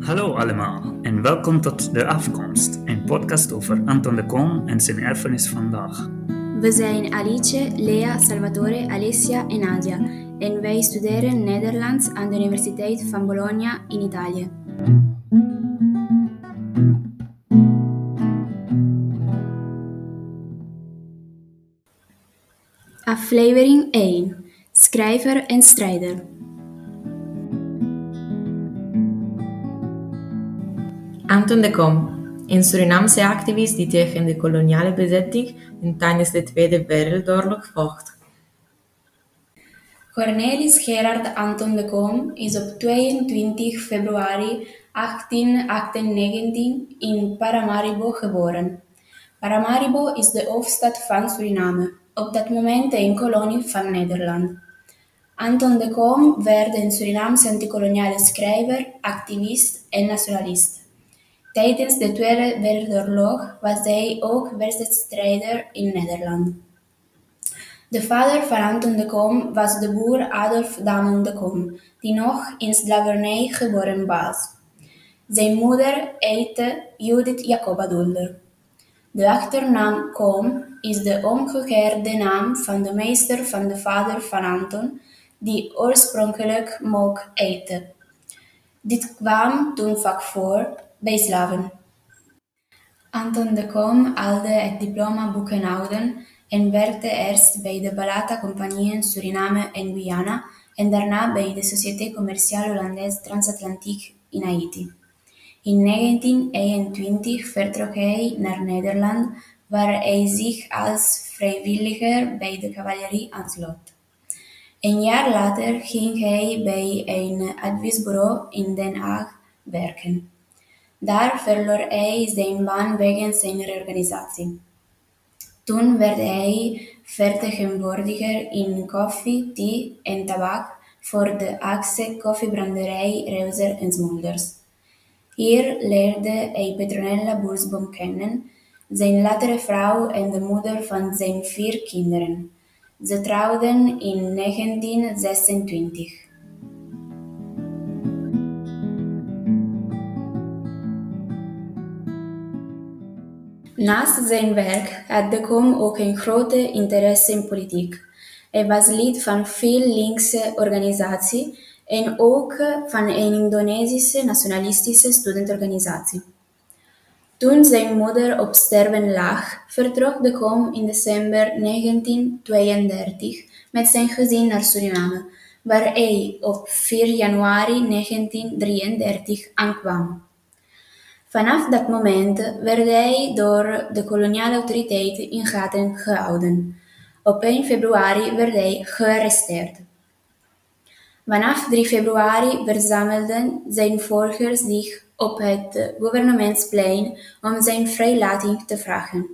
Hallo allemaal en welkom tot De Afkomst, een podcast over Anton de Kom en zijn erfenis vandaag. We zijn Alice, Lea, Salvatore, Alessia en Nadia en wij studeren Nederlands aan de Universiteit van Bologna in Italië. Aflevering 1 Schrijver en strijder. Anton de Kom, een Surinaamse activist die tegen de koloniale bezetting en tijdens de Tweede Wereldoorlog vocht. Cornelis Gerard Anton de Kom is op 22 februari 1898 in Paramaribo geboren. Paramaribo is de hoofdstad van Suriname, op dat moment een kolonie van Nederland. Anton de Kom werd een Surinaamse antikoloniale schrijver, activist en nationalist. Tijdens de Tweede Wereldoorlog was hij ook wedstrijdstrijder in Nederland. De vader van Anton de Kom was de boer Adolf Damon de Kom, die nog in slavernij geboren was. Zijn moeder heette Judith Jacoba Dulder. De achternaam Kom is de omgekeerde naam van de meester van de vader van Anton, die oorspronkelijk Mok heette. Dit kwam toen vaak voor bij slaven. Anton de Kom haalde het diploma boekenhouden en werkte eerst bij de Balata Compagnie Suriname en Guyana en daarna bij de Société Commerciale Hollandaise Transatlantique in Haiti. In 1921 vertrok hij naar Nederland, waar hij zich als vrijwilliger bij de cavalerie aansloot. Een jaar later ging hij bij een adviesbureau in Den Haag werken. Daar verloor hij zijn baan wegens zijn reorganisatie. Toen werd hij vertegenwoordiger in koffie, thee en tabak voor de Haagse koffiebranderij Reuser en Smulders. Hier leerde hij Petronella Boersboom kennen, zijn latere vrouw en de moeder van zijn vier kinderen. Ze trouwden in 1926. Naast zijn werk had de Kom ook een grote interesse in politiek. Hij was lid van veel linkse organisaties en ook van een Indonesische nationalistische studentorganisatie. Toen zijn moeder op sterven lag, vertrok de Kom in december 1932 met zijn gezin naar Suriname, waar hij op 4 januari 1933 aankwam. Vanaf dat moment werd hij door de koloniale autoriteiten in gaten gehouden. Op 1 februari werd hij gearresteerd. Vanaf 3 februari verzamelden zijn volgers zich op het gouvernementsplein om zijn vrijlating te vragen.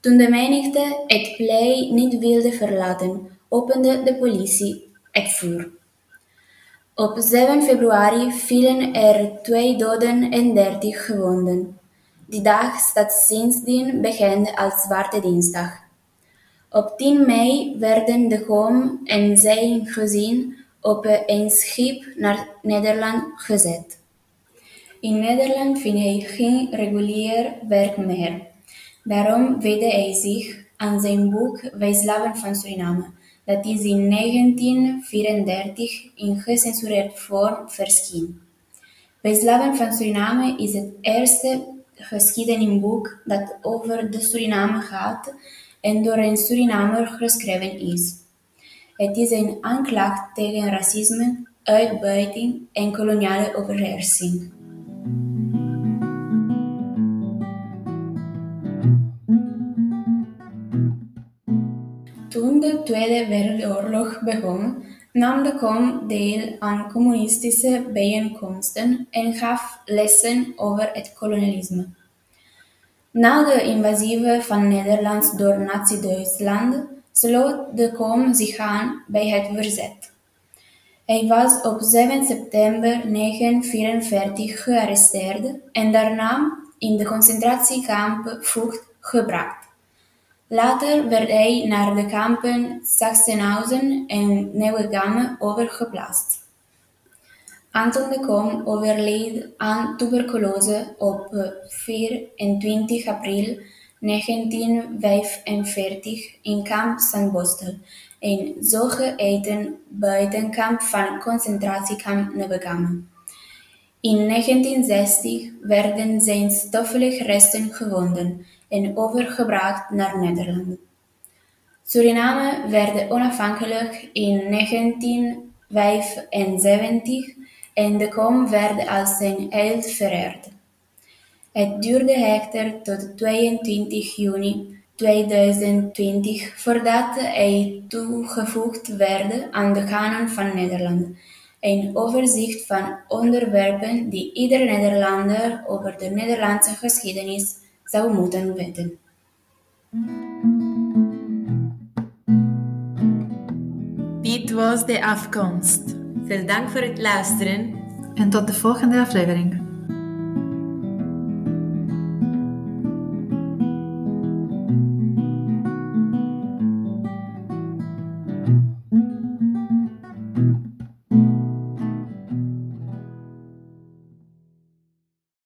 Toen de menigte het plein niet wilde verlaten, opende de politie het vuur. Op 7 februari vielen er twee doden en dertig gewonden. Die dag staat sindsdien bekend als Zwarte Dinsdag. Op 10 mei werden de Kom en zijn gezin op een schip naar Nederland gezet. In Nederland vindt hij geen regulier werk meer. Daarom wijde hij zich aan zijn boek Wij van Suriname, dat is in 1934 in gecensureerd vorm verscheen. Wij slaven van Suriname is het eerste geschiedenisboek dat over de Suriname gaat en door een Surinamer geschreven is. Het is een aanklacht tegen racisme, uitbuiting en koloniale overheersing. Toen de Tweede Wereldoorlog begon, nam de Kom deel aan communistische bijeenkomsten en gaf lessen over het kolonialisme. Na de invasie van Nederland door Nazi-Duitsland sloot de Kom zich aan bij het verzet. Hij was op 7 september 1944 gearresteerd en daarna in de concentratiekamp Vught gebracht. Later werd hij naar de kampen Sachsenhausen en Neuengamme overgeplaatst. Anton de Kom overleed aan tuberculose op 24 april 1945 in kamp Sandbostel, een zogeheten buitenkamp van concentratiekamp Neuengamme. In 1960 werden zijn stoffelijke resten gevonden en overgebracht naar Nederland. Suriname werd onafhankelijk in 1975 en de kom werd als zijn held vereerd. Het duurde echter tot 22 juni 2020 voordat hij toegevoegd werd aan de kanon van Nederland, een overzicht van onderwerpen die ieder Nederlander over de Nederlandse geschiedenis zou moeten weten. Dit was de afkomst. Veel dank voor het luisteren. En tot de volgende aflevering.